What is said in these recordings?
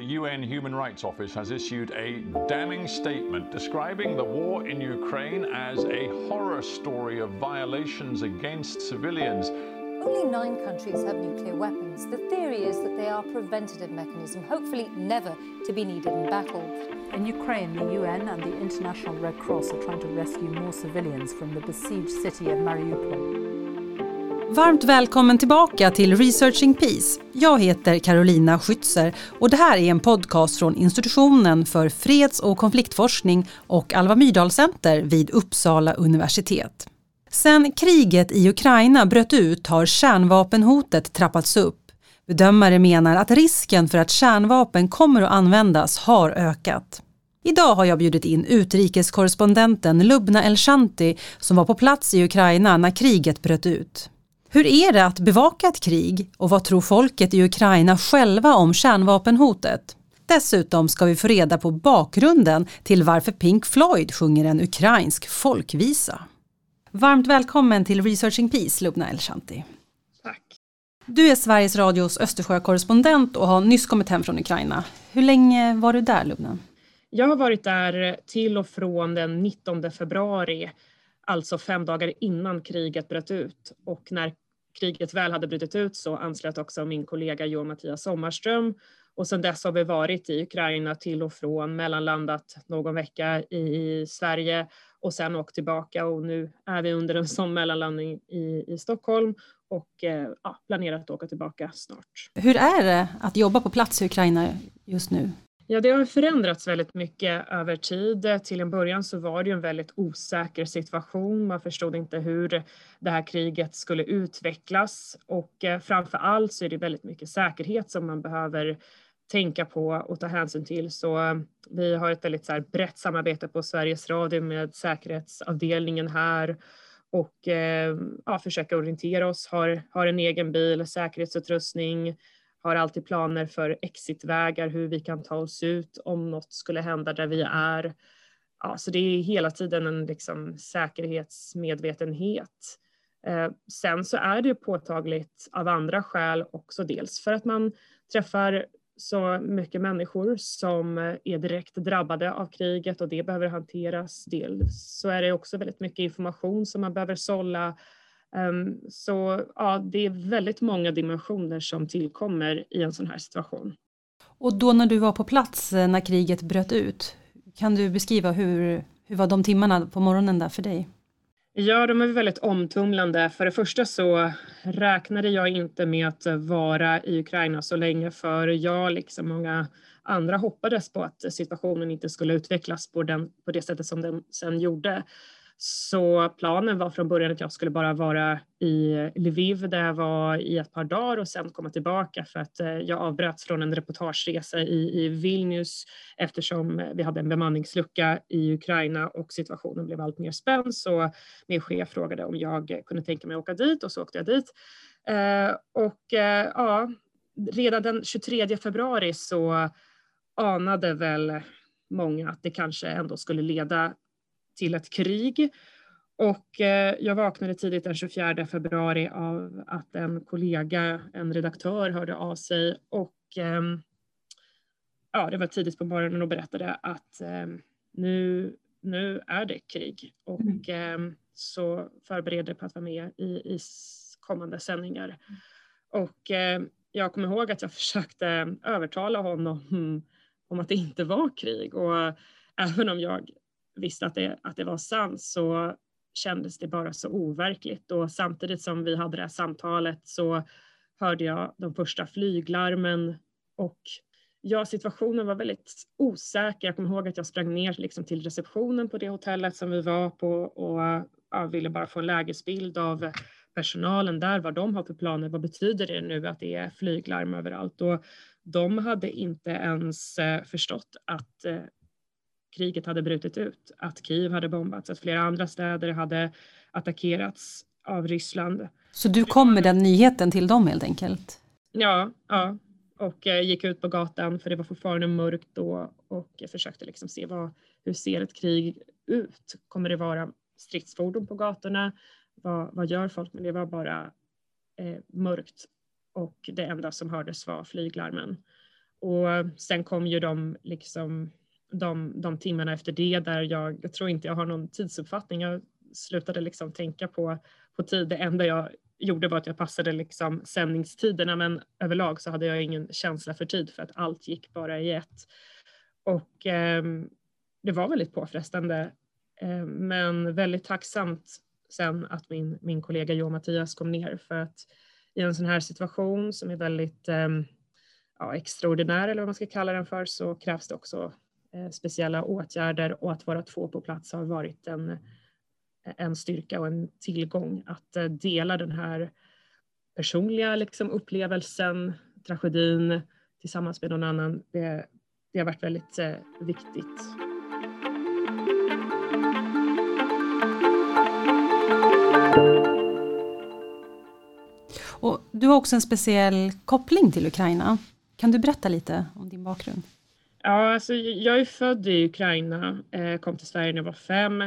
The UN Human Rights Office has issued a damning statement describing the war in Ukraine as a horror story of violations against civilians. Only nine countries have nuclear weapons. The theory is that they are a preventative mechanism, hopefully never to be needed in battle. In Ukraine, the UN and the International Red Cross are trying to rescue more civilians from the besieged city of Mariupol. Varmt välkommen tillbaka till Researching Peace. Jag heter Carolina Schützer och det här är en podcast från Institutionen för freds och konfliktforskning och Alva Myrdal Center vid Uppsala universitet. Sedan kriget i Ukraina bröt ut har kärnvapenhotet trappats upp. Bedömare menar att risken för att kärnvapen kommer att användas har ökat. Idag har jag bjudit in utrikeskorrespondenten Lubna Elshanti som var på plats i Ukraina när kriget bröt ut. Hur är det att bevaka ett krig och vad tror folket i Ukraina själva om kärnvapenhotet? Dessutom ska vi få reda på bakgrunden till varför Pink Floyd sjunger en ukrainsk folkvisa. Varmt välkommen till Researching Peace, Lubna Elshanti. Tack. Du är Sveriges Radios Östersjökorrespondent och har nyss kommit hem från Ukraina. Hur länge var du där, Lubna? Jag har varit där till och från den 19 februari, alltså fem dagar innan kriget bröt ut. Och när kriget väl hade brutit ut så anslöt också min kollega Johan Mattias Sommarström och sedan dess har vi varit i Ukraina till och från, mellanlandat någon vecka i Sverige och sen åkt tillbaka och nu är vi under en sån mellanlandning i, i Stockholm och eh, ja, planerar att åka tillbaka snart. Hur är det att jobba på plats i Ukraina just nu? Ja, det har förändrats väldigt mycket över tid. Till en början så var det ju en väldigt osäker situation. Man förstod inte hur det här kriget skulle utvecklas och eh, framför allt så är det väldigt mycket säkerhet som man behöver tänka på och ta hänsyn till. Så eh, vi har ett väldigt så här brett samarbete på Sveriges Radio med säkerhetsavdelningen här och eh, ja, försöka orientera oss, har, har en egen bil, säkerhetsutrustning, har alltid planer för exitvägar, hur vi kan ta oss ut om något skulle hända där vi är. Ja, så det är hela tiden en liksom säkerhetsmedvetenhet. Eh, sen så är det påtagligt av andra skäl också, dels för att man träffar så mycket människor som är direkt drabbade av kriget och det behöver hanteras. Dels så är det också väldigt mycket information som man behöver sålla så ja, det är väldigt många dimensioner som tillkommer i en sån här situation. Och då när du var på plats eh, när kriget bröt ut, kan du beskriva hur, hur var de timmarna på morgonen där för dig? Ja, de är väldigt omtumlande. För det första så räknade jag inte med att vara i Ukraina så länge för jag, liksom många andra, hoppades på att situationen inte skulle utvecklas på, den, på det sättet som den sen gjorde. Så planen var från början att jag skulle bara vara i Lviv där jag var i ett par dagar och sen komma tillbaka för att eh, jag avbröts från en reportageresa i, i Vilnius eftersom vi hade en bemanningslucka i Ukraina och situationen blev allt mer spänd. Så min chef frågade om jag kunde tänka mig att åka dit och så åkte jag dit. Eh, och eh, ja, redan den 23 februari så anade väl många att det kanske ändå skulle leda till ett krig. Och eh, jag vaknade tidigt den 24 februari av att en kollega, en redaktör, hörde av sig och ehm, ja, det var tidigt på morgonen och berättade att ehm, nu, nu är det krig och mm. Ehm, så förbereder på att vara med i, i kommande sändningar. Och jag kommer ihåg att jag försökte övertala honom om att det inte var krig och även om jag visste att det, att det var sant så kändes det bara så overkligt och samtidigt som vi hade det här samtalet så hörde jag de första flyglarmen och ja, situationen var väldigt osäker. Jag kommer ihåg att jag sprang ner liksom till receptionen på det hotellet som vi var på och ja, ville bara få en lägesbild av personalen där, vad de har för planer. Vad betyder det nu att det är flyglarm överallt? Och de hade inte ens eh, förstått att eh, kriget hade brutit ut, att Kiev hade bombats, att flera andra städer hade attackerats av Ryssland. Så du kom med den nyheten till dem helt enkelt? Ja, ja. och eh, gick ut på gatan för det var fortfarande mörkt då och försökte liksom se vad, hur ser ett krig ut? Kommer det vara stridsfordon på gatorna? Vad, vad gör folk? Men det var bara eh, mörkt och det enda som hördes var flyglarmen. och sen kom ju de, liksom, de, de timmarna efter det där jag, jag tror inte jag har någon tidsuppfattning. Jag slutade liksom tänka på, på tid. Det enda jag gjorde var att jag passade liksom sändningstiderna men överlag så hade jag ingen känsla för tid för att allt gick bara i ett. Och eh, det var väldigt påfrestande eh, men väldigt tacksamt sen att min, min kollega Jo Mattias kom ner för att i en sån här situation som är väldigt eh, ja, extraordinär eller vad man ska kalla den för så krävs det också Eh, speciella åtgärder och att vara två på plats har varit en, en styrka och en tillgång att eh, dela den här personliga liksom, upplevelsen, tragedin tillsammans med någon annan. Det, det har varit väldigt eh, viktigt. Och du har också en speciell koppling till Ukraina. Kan du berätta lite om din bakgrund? Ja, alltså, jag är född i Ukraina, eh, kom till Sverige när jag var fem,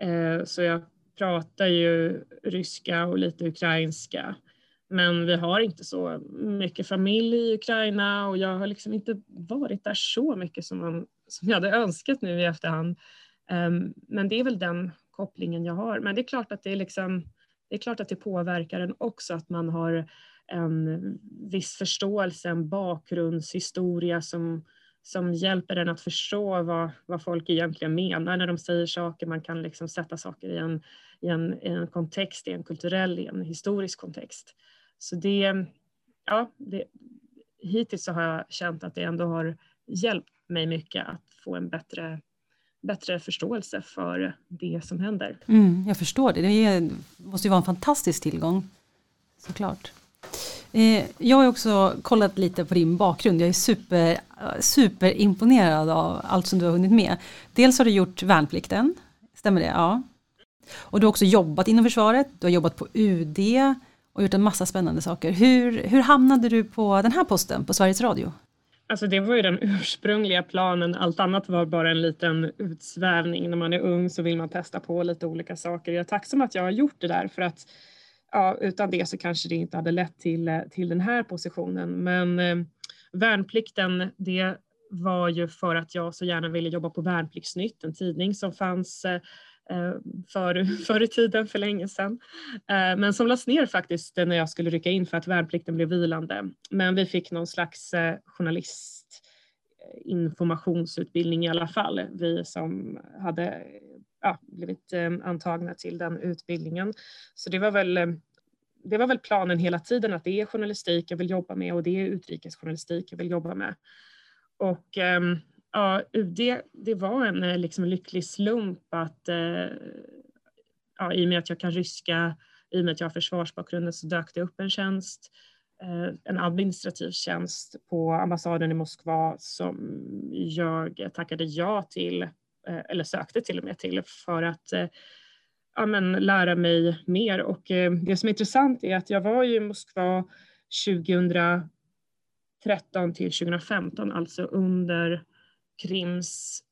eh, så jag pratar ju ryska och lite ukrainska. Men vi har inte så mycket familj i Ukraina och jag har liksom inte varit där så mycket som, man, som jag hade önskat nu i efterhand. Ehm, men det är väl den kopplingen jag har. Men det är klart att det är liksom, det är klart att det påverkar en också att man har en viss förståelse, en bakgrundshistoria som, som hjälper en att förstå vad, vad folk egentligen menar när de säger saker. Man kan liksom sätta saker i en, i en, i en kontext, i en kulturell, i en historisk kontext. Så det, ja, det, hittills så har jag känt att det ändå har hjälpt mig mycket att få en bättre, bättre förståelse för det som händer. Mm, jag förstår det, det är, måste ju vara en fantastisk tillgång, såklart. Eh, jag har också kollat lite på din bakgrund. Jag är super, eh, superimponerad av allt som du har hunnit med. Dels har du gjort värnplikten, stämmer det? Ja. Och du har också jobbat inom försvaret, du har jobbat på UD och gjort en massa spännande saker. Hur, hur hamnade du på den här posten på Sveriges Radio? Alltså det var ju den ursprungliga planen. Allt annat var bara en liten utsvävning. När man är ung så vill man testa på lite olika saker. Jag är tacksam att jag har gjort det där för att ja, utan det så kanske det inte hade lett till, eh, till den här positionen. Men eh, värnplikten, det var ju för att jag så gärna ville jobba på Värnpliktsnytt, en tidning som fanns eh, eh för, förr i tiden, för länge sedan. Eh, men som lades ner faktiskt när jag skulle rycka in för att värnplikten blev vilande. Men vi fick någon slags eh, eh i alla fall, vi som hade ja, blivit eh, antagna till den utbildningen. Så det var väl eh, det var väl planen hela tiden att det är journalistik jag vill jobba med och det är utrikesjournalistik jag vill jobba med. Och eh, ja, UD, det var en liksom lycklig slump att ja, i och med att jag kan ryska, i och med att jag har försvarsbakgrunden så dök det upp en tjänst, en administrativ tjänst på ambassaden i Moskva som jag tackade ja till eller sökte till och med till för att eh, ja, men, lära mig mer. Och eh, det som är intressant är att jag var i Moskva 2013 till 2015, alltså under Krims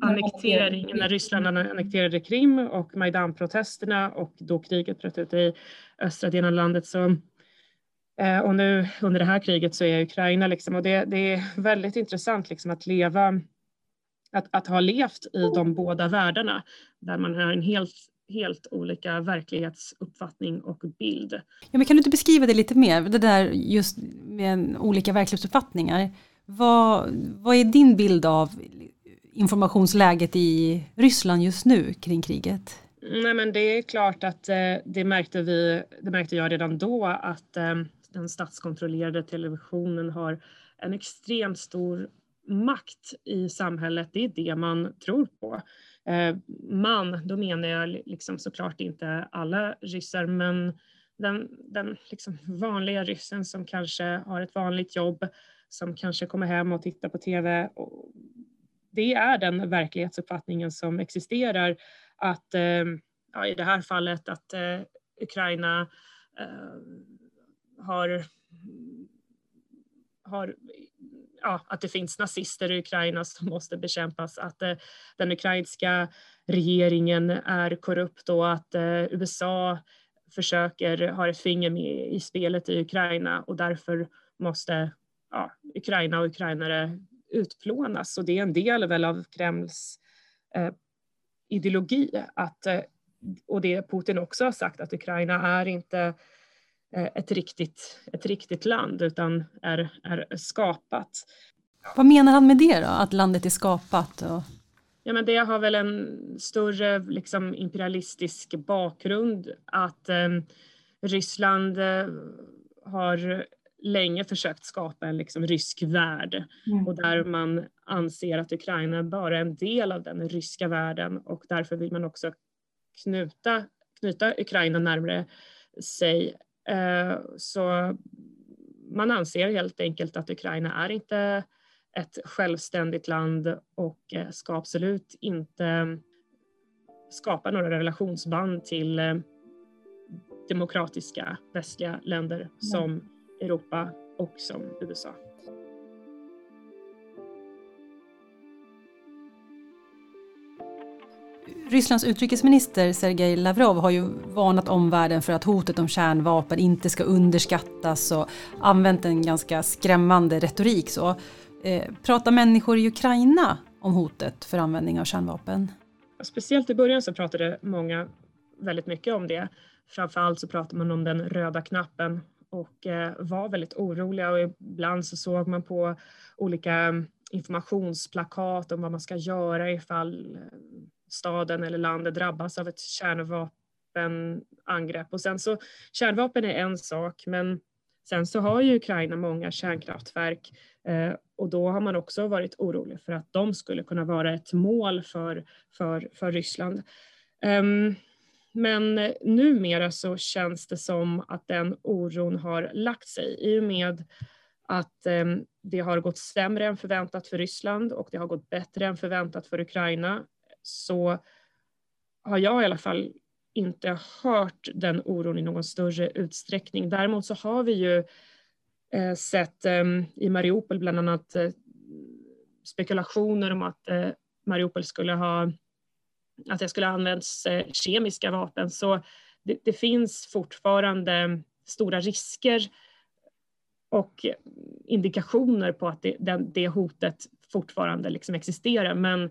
annektering, när Ryssland annekterade Krim och Majdan-protesterna och då kriget bröt ut i östra delen av landet. Så, och nu under det här kriget så är Ukraina liksom, och det, det är väldigt intressant liksom, att leva att, att ha levt i de båda världarna där man har en helt helt olika verklighetsuppfattning och bild. Ja, men kan du inte beskriva det lite mer, det där just med olika verklighetsuppfattningar. Vad, vad är din bild av informationsläget i Ryssland just nu kring kriget? Nej, men det är klart att eh, det märkte vi, det märkte jag redan då att eh, den statskontrollerade televisionen har en extremt stor makt i samhället, det är det man tror på. Eh, man, då menar jag liksom såklart inte alla ryssar, men den, den liksom vanliga ryssen som kanske har ett vanligt jobb, som kanske kommer hem och tittar på TV. det är den verklighetsuppfattningen som existerar, att eh, ja, i det här fallet att eh, Ukraina har har ja, att det finns nazister i Ukraina som måste bekämpas, att eh, den ukrainska regeringen är korrupt och att eh, USA försöker ha ett finger med i spelet i Ukraina och därför måste ja, Ukraina och ukrainare utplånas. Och det är en del väl av Kremls eh, ideologi. Att, eh, och det Putin också har sagt, att Ukraina är inte ett riktigt, ett riktigt land utan är, är skapat. Vad menar han med det då, att landet är skapat? Och... Ja, men det har väl en större liksom, imperialistisk bakgrund att eh, Ryssland eh, har länge försökt skapa en liksom rysk värld mm. och där man anser att Ukraina bara är en del av den ryska världen och därför vill man också knuta, knyta Ukraina närmare sig. Eh, så man anser helt enkelt att Ukraina är inte ett självständigt land och eh, ska absolut inte skapa några relationsband till eh, demokratiska västliga länder som Europa och som USA. Rysslands utrikesminister Sergej Lavrov har ju varnat omvärlden för att hotet om kärnvapen inte ska underskattas och använt en ganska skrämmande retorik. Så, eh, pratar människor i Ukraina om hotet för användning av kärnvapen? Speciellt i början så pratade många väldigt mycket om det. Framförallt så pratade man om den röda knappen och eh, var väldigt oroliga och ibland så såg man på olika informationsplakat om vad man ska göra ifall eh, staden eller landet drabbas av ett kärnvapenangrepp. Och sen så, kärnvapen är en sak, men sen så har ju Ukraina många kärnkraftverk eh, och då har man också varit orolig för att de skulle kunna vara ett mål för, för, för Ryssland. Um, men numera så känns det som att den oron har lagt sig i och med att eh, det har gått sämre än förväntat för Ryssland och det har gått bättre än förväntat för Ukraina så har jag i alla fall inte hört den oron i någon större utsträckning. Däremot så har vi ju eh, sett eh, i Mariupol bland annat eh, spekulationer om att eh, Mariupol skulle ha att det skulle ha använts eh, kemiska vapen. Så det, det, finns fortfarande stora risker och indikationer på att det, det hotet fortfarande liksom existerar. Men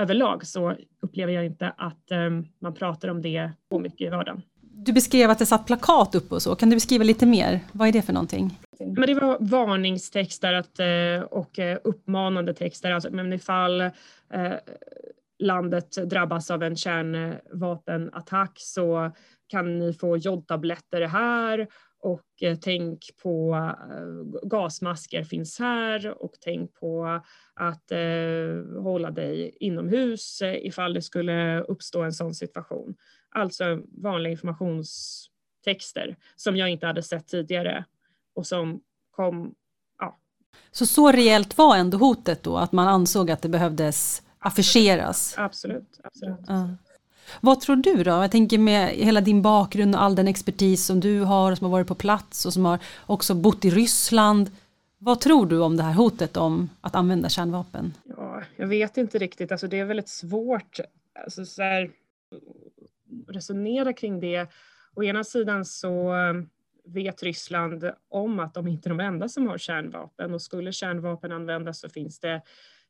överlag så upplever jag inte att um, man pratar om det så mycket i vardagen. Du beskrev att det satt plakat uppe och så. Kan du beskriva lite mer? Vad är det för någonting? Men det var varningstexter att, eh, och eh, uppmanande texter. Alltså, men ifall landet drabbas av en kärnvapenattack så kan ni få jodtabletter här och eh, tänk på eh, gasmasker finns här och tänk på att eh, hålla dig inomhus ifall det skulle uppstå en sån situation. Alltså vanliga informationstexter som jag inte hade sett tidigare och som kom, ja. Så så reellt var ändå hotet då, att man ansåg att det behövdes affischeras. Absolut. absolut. Ja. Vad tror du då? Jag tänker med hela din bakgrund och all den expertis som du har, som har varit på plats och som har också bott i Ryssland. Vad tror du om det här hotet om att använda kärnvapen? Ja, jag vet inte riktigt, alltså det är väldigt svårt alltså så här, resonera kring det. Å ena sidan så vet Ryssland om att de inte är de enda som har kärnvapen och skulle kärnvapen användas så finns det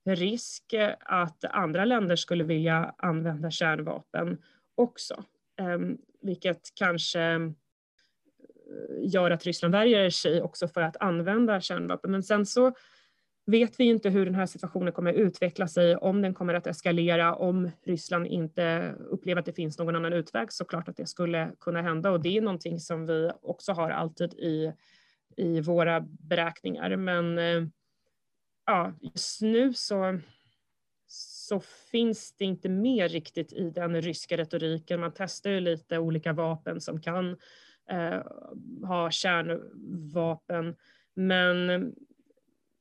risk att andra länder skulle vilja använda kärnvapen också, ehm, vilket kanske eh, gör att Ryssland värjer sig också för att använda kärnvapen. Men sen så vet vi inte hur den här situationen kommer att utveckla sig, om den kommer att eskalera, om Ryssland inte upplever att det finns någon annan utväg, så klart att det skulle kunna hända och det är någonting som vi också har alltid i, i våra beräkningar. Men eh, ja, just nu så, så finns det inte mer riktigt i den ryska retoriken. Man testar ju lite olika vapen som kan eh, ha kärnvapen. Men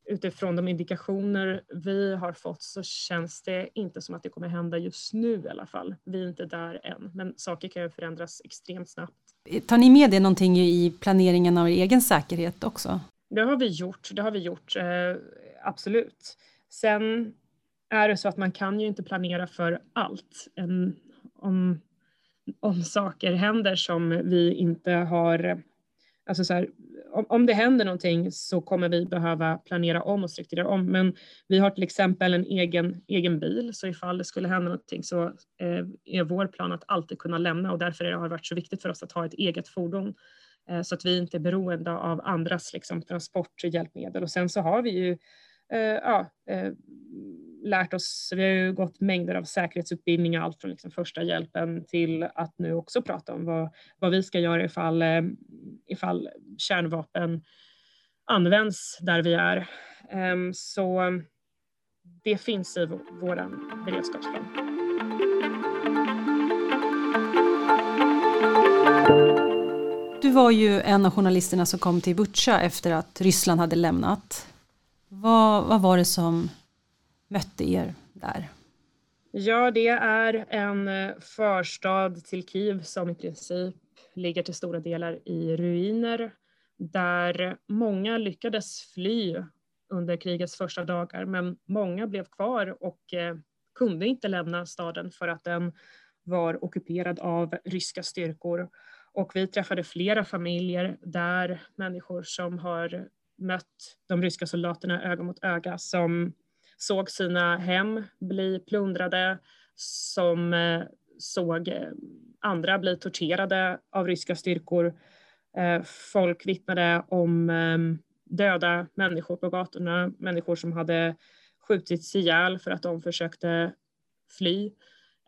utifrån de indikationer vi har fått så känns det inte som att det kommer hända just nu i alla fall. Vi är inte där än, men saker kan ju förändras extremt snabbt. Tar ni med det någonting i planeringen av er egen säkerhet också? Det har vi gjort. Det har vi gjort. Absolut. Sen är det så att man kan ju inte planera för allt. En, om, om saker händer som vi inte har, alltså så här, om det händer någonting så kommer vi behöva planera om och strukturera om. Men vi har till exempel en egen, egen bil, så ifall det skulle hända någonting så eh, är vår plan att alltid kunna lämna och därför har det varit så viktigt för oss att ha ett eget fordon eh, så att vi inte är beroende av andras liksom, transport och hjälpmedel. Och sen så har vi ju Eh, ja, eh, lärt oss, vi har ju gått mängder av säkerhetsutbildningar, allt från liksom första hjälpen till att nu också prata om vad, vad vi ska göra ifall, eh, ifall kärnvapen används där vi är. Ehm, så det finns i vår beredskapsplan. Du var ju en av journalisterna som kom till Butja efter att Ryssland hade lämnat. Vad, vad var det som mötte er där? Ja, det är en eh, förstad till Kiev som i princip ligger till stora delar i ruiner där många lyckades fly under krigets första dagar men många blev kvar och eh, kunde inte lämna staden för att den var ockuperad av ryska styrkor. Och vi träffade flera familjer där människor som har mött de ryska soldaterna öga mot öga som såg sina hem bli plundrade, som eh, såg eh, andra bli torterade av ryska styrkor. Eh, folk vittnade om döda människor på gatorna, människor som hade skjutits ihjäl för att de försökte fly.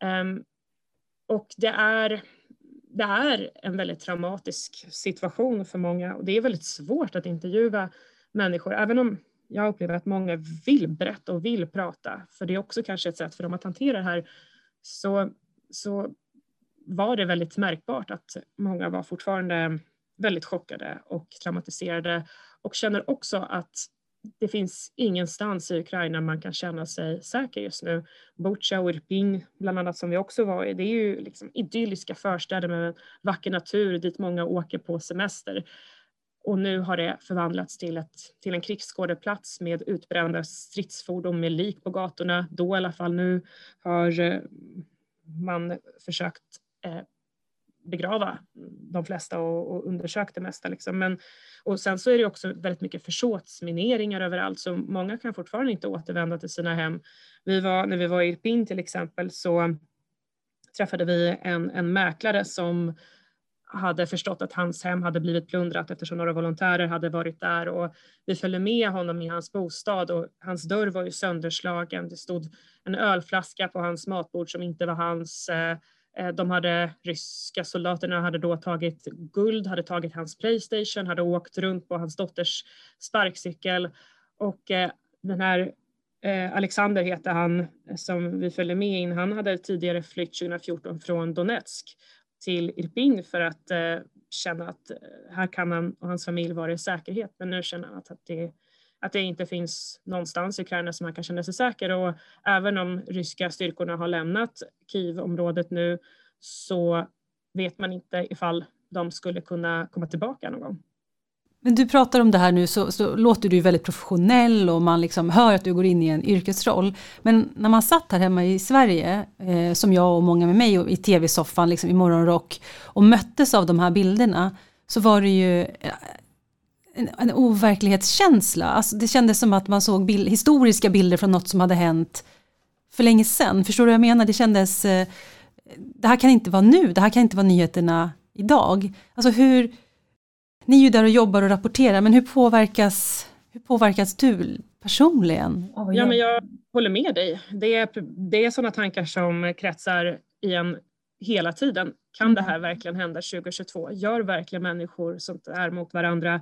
Ehm, och det är, det är en väldigt traumatisk situation för många och det är väldigt svårt att intervjua människor, även om jag upplever att många vill berätta och vill prata, för det är också kanske ett sätt för dem att hantera det här, så, så var det väldigt märkbart att många var fortfarande väldigt chockade och traumatiserade och känner också att det finns ingenstans i Ukraina man kan känna sig säker just nu. Butja och Irpin, bland annat, som vi också var i, det är ju liksom idylliska förstäder med vacker natur dit många åker på semester. Och nu har det förvandlats till, ett, till en krigsskådeplats med utbrända stridsfordon med lik på gatorna. Då i alla fall nu har eh, man försökt eh, begrava de flesta och, och undersökt det mesta. Liksom. Men, och sen så är det också väldigt mycket försåtsmineringar överallt så många kan fortfarande inte återvända till sina hem. Vi var, när vi var i Irpin till exempel så träffade vi en, en mäklare som hade förstått att hans hem hade blivit plundrat eftersom några volontärer hade varit där och vi följde med honom i hans bostad och hans dörr var ju sönderslagen. Det stod en ölflaska på hans matbord som inte var hans. Eh, Eh, de hade, ryska soldaterna hade då tagit guld, hade tagit hans Playstation, hade åkt runt på hans dotters sparkcykel och eh, den här eh, Alexander heter han som vi följde med in. Han hade tidigare flytt 2014 från Donetsk till Irpin för att känna att här kan han och hans familj vara i säkerhet. Men nu känner han att, att, det, att det inte finns någonstans i Ukraina som han kan känna sig säker. Och även om ryska styrkorna har lämnat Kiev-området nu så vet man inte ifall de skulle kunna komma tillbaka någon gång. Men du pratar om det här nu så, så, låter du väldigt professionell och man liksom hör att du går in i en yrkesroll. Men när man satt här hemma i Sverige, eh, som jag och många med mig i tv-soffan liksom, i morgonrock och möttes av de här bilderna så var det ju eh, en, en overklighetskänsla. Alltså, det kändes som att man såg bild, historiska bilder från något som hade hänt för länge sedan. Förstår du vad jag menar? Det kändes, eh, det här kan inte vara nu, det här kan inte vara nyheterna idag. Alltså hur ni är ju där och jobbar och rapporterar, men hur påverkas, hur påverkas du personligen? Ja, men jag håller med dig. Det är, det är sådana tankar som kretsar i en hela tiden. Kan det här verkligen hända 2022? Gör verkligen människor sånt här mot varandra?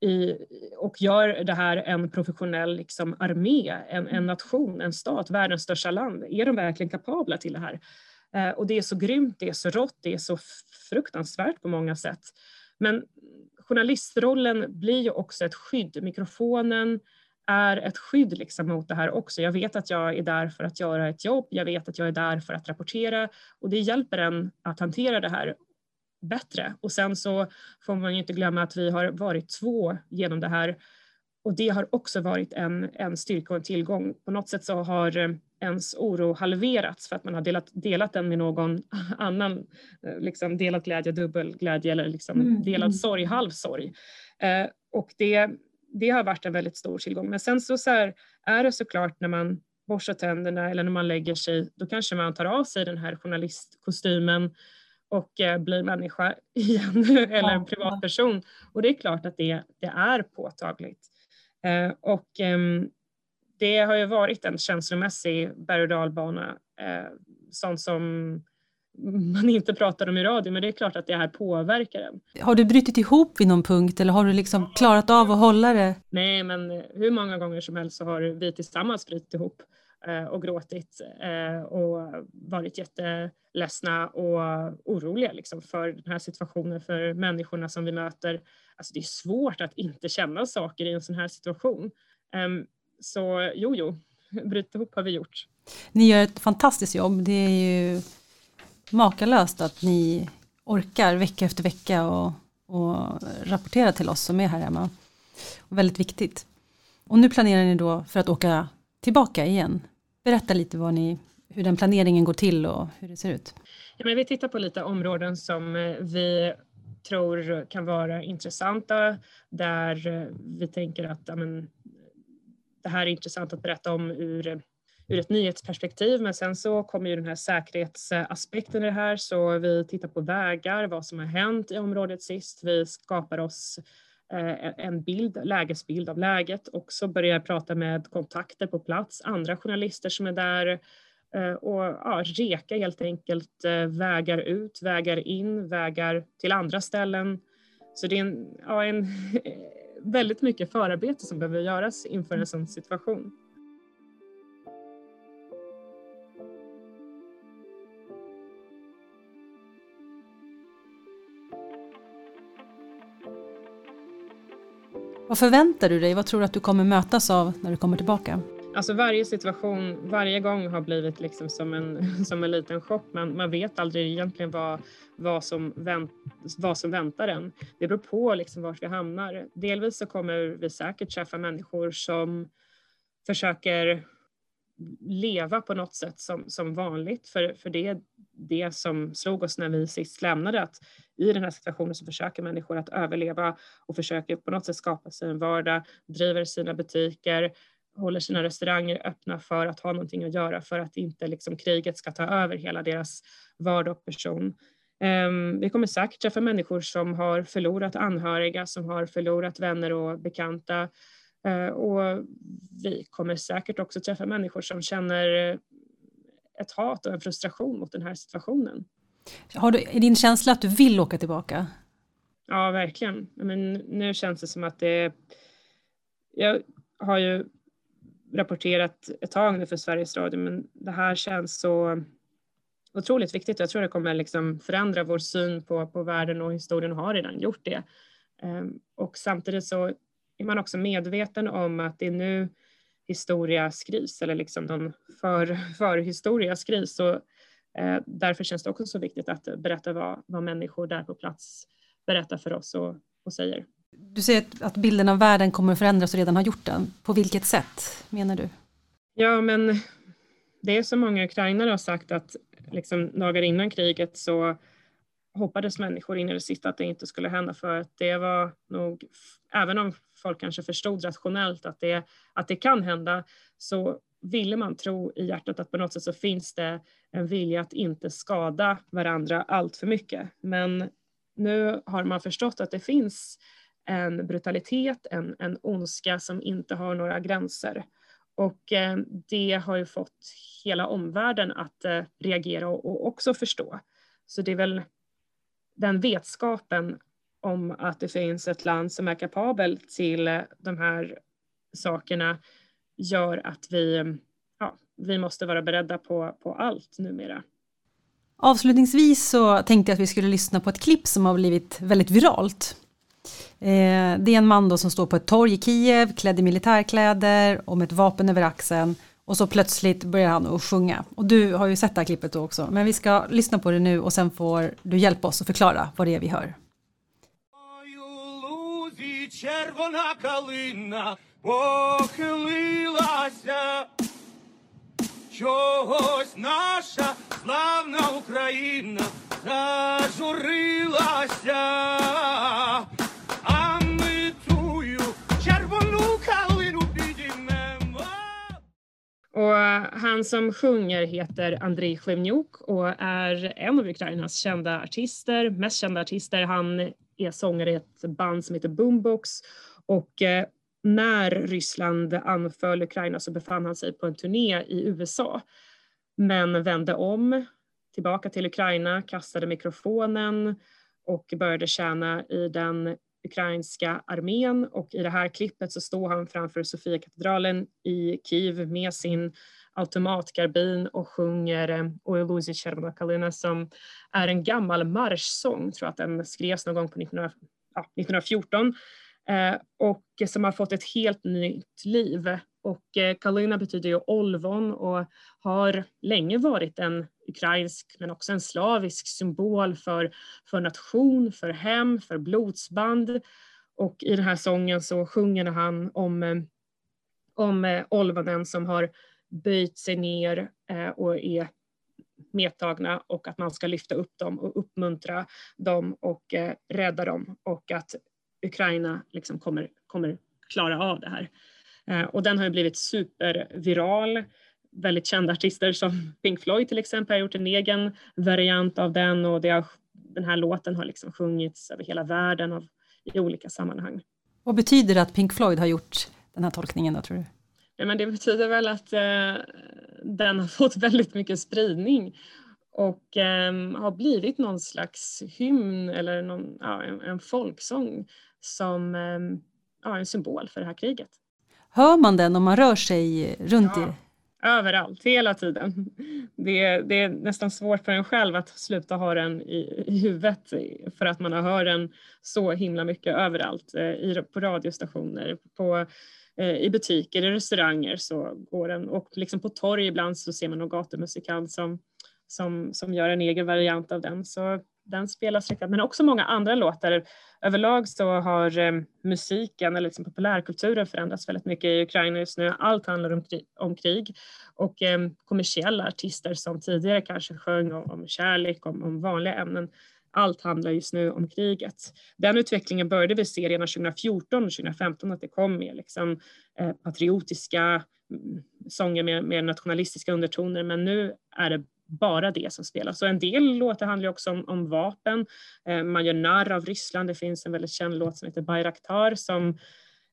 I, och gör det här en professionell liksom, armé, en, en nation, en stat, världens största land? Är de verkligen kapabla till det här? Eh, och det är så grymt, det är så rått, det är så fruktansvärt på många sätt. Men journalistrollen blir ju också ett skydd. Mikrofonen är ett skydd liksom mot det här också. Jag vet att jag är där för att göra ett jobb. Jag vet att jag är där för att rapportera och det hjälper en att hantera det här bättre. Och sen så får man ju inte glömma att vi har varit två genom det här och det har också varit en, en styrka och en tillgång. På något sätt så har eh, ens oro halverats för att man har delat, delat den med någon annan. Eh, liksom delat glädje, dubbel glädje eller liksom mm. delad mm. sorg, halv sorg. Eh, och det, det har varit en väldigt stor tillgång. Men sen så, så här, är det såklart när man borstar tänderna eller när man lägger sig, då kanske man tar av sig den här journalistkostymen och eh, blir människa igen eller en privatperson. Och det är klart att det, det är påtagligt. Eh, och eh, det har ju varit en känslomässig berg och dalbana, eh, sånt som man inte pratar om i radio, men det är klart att det här påverkar en. Har du brutit ihop vid någon punkt eller har du liksom klarat av att hålla det? Nej, men hur många gånger som helst så har vi tillsammans brutit ihop Eh, och gråtit eh, och varit jätteledsna och oroliga liksom för den här situationen, för människorna som vi möter. Alltså det är svårt att inte känna saker i en sån här situation. Ehm, så jo, jo, bryta ihop har vi gjort. Ni gör ett fantastiskt jobb. Det är ju makalöst att ni orkar vecka efter vecka och, och rapportera till oss som är här hemma. Och väldigt viktigt. Och nu planerar ni då för att åka tillbaka igen. Berätta lite vad ni, hur den planeringen går till och hur det ser ut. Ja, men vi tittar på lite områden som eh, vi tror kan vara intressanta, där eh, vi tänker att ja, men, det här är intressant att berätta om ur ur ett nyhetsperspektiv. Men sen så kommer ju den här säkerhetsaspekten i det här, så vi tittar på vägar, vad som har hänt i området sist. Vi skapar oss Eh, en bild, lägesbild av läget och så börjar prata med kontakter på plats, andra journalister som är där eh, och ja, reka helt enkelt eh, vägar ut, vägar in, vägar till andra ställen. Så det är en, ja, en väldigt mycket förarbete som behöver göras inför en sån situation. Vad förväntar du dig? Vad tror du att du kommer mötas av när du kommer tillbaka? Alltså varje situation, varje gång har blivit liksom som, en, som en liten chock. Man, man vet aldrig egentligen vad, vad, som vänt, vad som väntar en. Det beror på liksom vart vi hamnar. Delvis så kommer vi säkert träffa människor som försöker leva på något sätt som, som vanligt. För, för det det som slog oss när vi sist lämnade, att i den här situationen så försöker människor att överleva och försöker på något sätt skapa sig en vardag, driver sina butiker, håller sina restauranger öppna för att ha någonting att göra för att inte liksom kriget ska ta över hela deras vardag och person. Ehm, vi kommer säkert träffa människor som har förlorat anhöriga, som har förlorat vänner och bekanta. Ehm, och vi kommer säkert också träffa människor som känner ett hat och en frustration mot den här situationen. Har du, är din känsla att du vill åka tillbaka? Ja, verkligen. Men nu känns det som att det... Jag har ju rapporterat ett tag nu för Sveriges Radio, men det här känns så otroligt viktigt. Jag tror det kommer liksom förändra vår syn på, på världen och historien och har redan gjort det. Ehm, och samtidigt så är man också medveten om att det är nu historia skrivs eller liksom någon för, förhistoria skrivs. Så, eh, därför känns det också så viktigt att berätta vad, vad människor där på plats berättar för oss och, och säger. Du säger att bilden av världen kommer förändras och redan har gjort den. På vilket sätt menar du? Ja, men det är som många ukrainare har sagt att liksom dagar innan kriget så hoppades människor in i det sista att det inte skulle hända för att det var nog, även om folk kanske förstod rationellt att det, att det kan hända, så ville man tro i hjärtat att på något sätt så finns det en vilja att inte skada varandra allt för mycket. Men nu har man förstått att det finns en brutalitet, en, en ondska som inte har några gränser. Och eh, det har ju fått hela omvärlden att eh, reagera och, och också förstå. Så det är väl den vetskapen om att det finns ett land som är kapabel till de här sakerna gör att vi, ja, vi måste vara beredda på, på allt numera. Avslutningsvis så tänkte jag att vi skulle lyssna på ett klipp som har blivit väldigt viralt. Eh, det är en man då som står på ett torg i Kiev klädd i militärkläder och med ett vapen över axeln och så plötsligt börjar han att sjunga. Och du har ju sett det här klippet då också. Men vi ska lyssna på det nu och sen får du hjälpa oss att förklara vad det är vi hör похилилася, чогось наша славна Україна зажурилася, а ми тую червону калину підіймемо. Och han som sjunger heter Andrei Chlevniuk och är en av Ukrainas kända artister, mest kända artister. Han är sångare i ett band som heter Boombox. Och eh, när Ryssland anföll Ukraina så befann han sig på en turné i USA men vände om tillbaka till Ukraina, kastade mikrofonen och började tjäna i den ukrainska armén. Och i det här klippet så står han framför Sofiakatedralen i Kiev med sin automatkarbin och sjunger Oj Luzi Kalina som är en gammal marschsång, tror att den skrevs någon gång på 1900, ja, 1914 eh, och som har fått ett helt nytt liv. Och eh, Kalina betyder ju olvon och har länge varit en ukrainsk men också en slavisk symbol för, för nation, för hem, för blodsband. Och i den här sången så sjunger han om, eh, om eh, olvonen som har böjt sig ner eh, och är medtagna och att man ska lyfta upp dem och uppmuntra dem och eh, rädda dem och att Ukraina liksom kommer, kommer klara av det här. Eh, och den har ju blivit superviral. Väldigt kända artister som Pink Floyd till exempel har gjort en egen variant av den och det har, den här låten har liksom sjungits över hela världen av, i olika sammanhang. Vad betyder det att Pink Floyd har gjort den här tolkningen då tror du? Ja, men det betyder väl att eh, den har fått väldigt mycket spridning och eh, har blivit någon slags hymn eller någon, ja, en, en folksång som eh, ja, en symbol för det här kriget. Hör man den om man rör sig runt ja, i Överallt, hela tiden. Det, det, är nästan svårt för en själv att sluta ha den i, i huvudet för att man har hört den så himla mycket överallt. Eh, I, på radiostationer, på, Eh, i butiker, i restauranger så går den och liksom på torg ibland så ser man någon gatumusikant som, som, som gör en egen variant av den. Så den spelas riktat, men också många andra låtar. Överlag så har eh, musiken eller liksom populärkulturen förändrats väldigt mycket i Ukraina just nu. Allt handlar om, krig, om krig och eh, kommersiella artister som tidigare kanske sjöng om, om kärlek, om, om vanliga ämnen. Allt handlar just nu om kriget. Den utvecklingen började vi se redan 2014 och 2015 att det kom mer liksom, eh, patriotiska mm, sånger med, med nationalistiska undertoner men nu är det bara det som spelas. Så en del låtar handlar också om, om vapen. Eh, man gör narr av Ryssland. Det finns en väldigt känd låt som heter Bayraktar som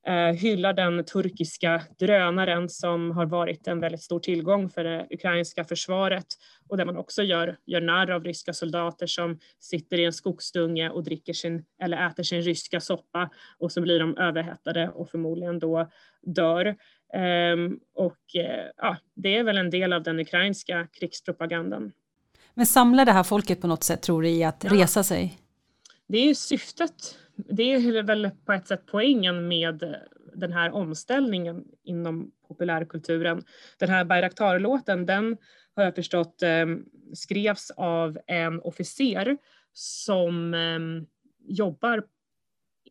eh, hyllar den turkiska drönaren som har varit en väldigt stor tillgång för det ukrainska försvaret och där man också gör, gör narr av ryska soldater som sitter i en skogsdunge och dricker sin, eller äter sin ryska soppa och så blir de överhettade och förmodligen då dör. Um, och uh, ja, det är väl en del av den ukrainska krigspropagandan. Men samlar det här folket på något sätt, tror du, i att ja. resa sig? Det är ju syftet. Det är väl på ett sätt poängen med den här omställningen inom populärkulturen. Den här Bayraktar-låten, den har jag förstått ehm, skrevs av en officer som ehm, jobbar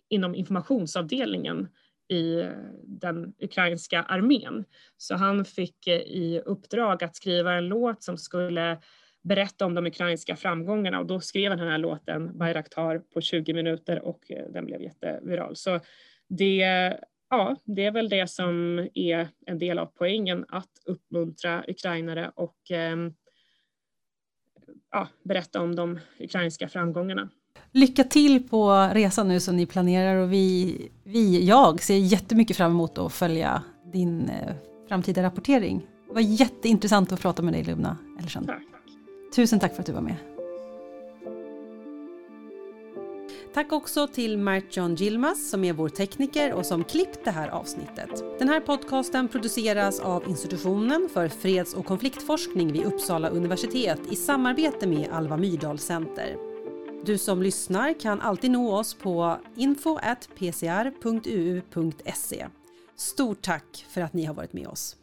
inom informationsavdelningen i den ukrainska armén. Så han fick eh, i uppdrag att skriva en låt som skulle berätta om de ukrainska framgångarna och då skrev han den här låten Bayraktar på 20 minuter och eh, den blev jätteviral. Så det, ja, det är väl det som är en del av poängen att uppmuntra ukrainare och eh, ja, berätta om de ukrainska framgångarna. Lycka till på resan nu som ni planerar och vi, vi jag ser jättemycket fram emot att följa din eh, framtida rapportering. Det var jätteintressant att prata med dig Lubna Ellersen. Tusen tack för att du var med. Tack också till Mark-John Gilmas som är vår tekniker och som klippt det här avsnittet. Den här podcasten produceras av institutionen för freds och konfliktforskning vid Uppsala universitet i samarbete med Alva Myrdal Center. Du som lyssnar kan alltid nå oss på info.pcr.uu.se. Stort tack för att ni har varit med oss.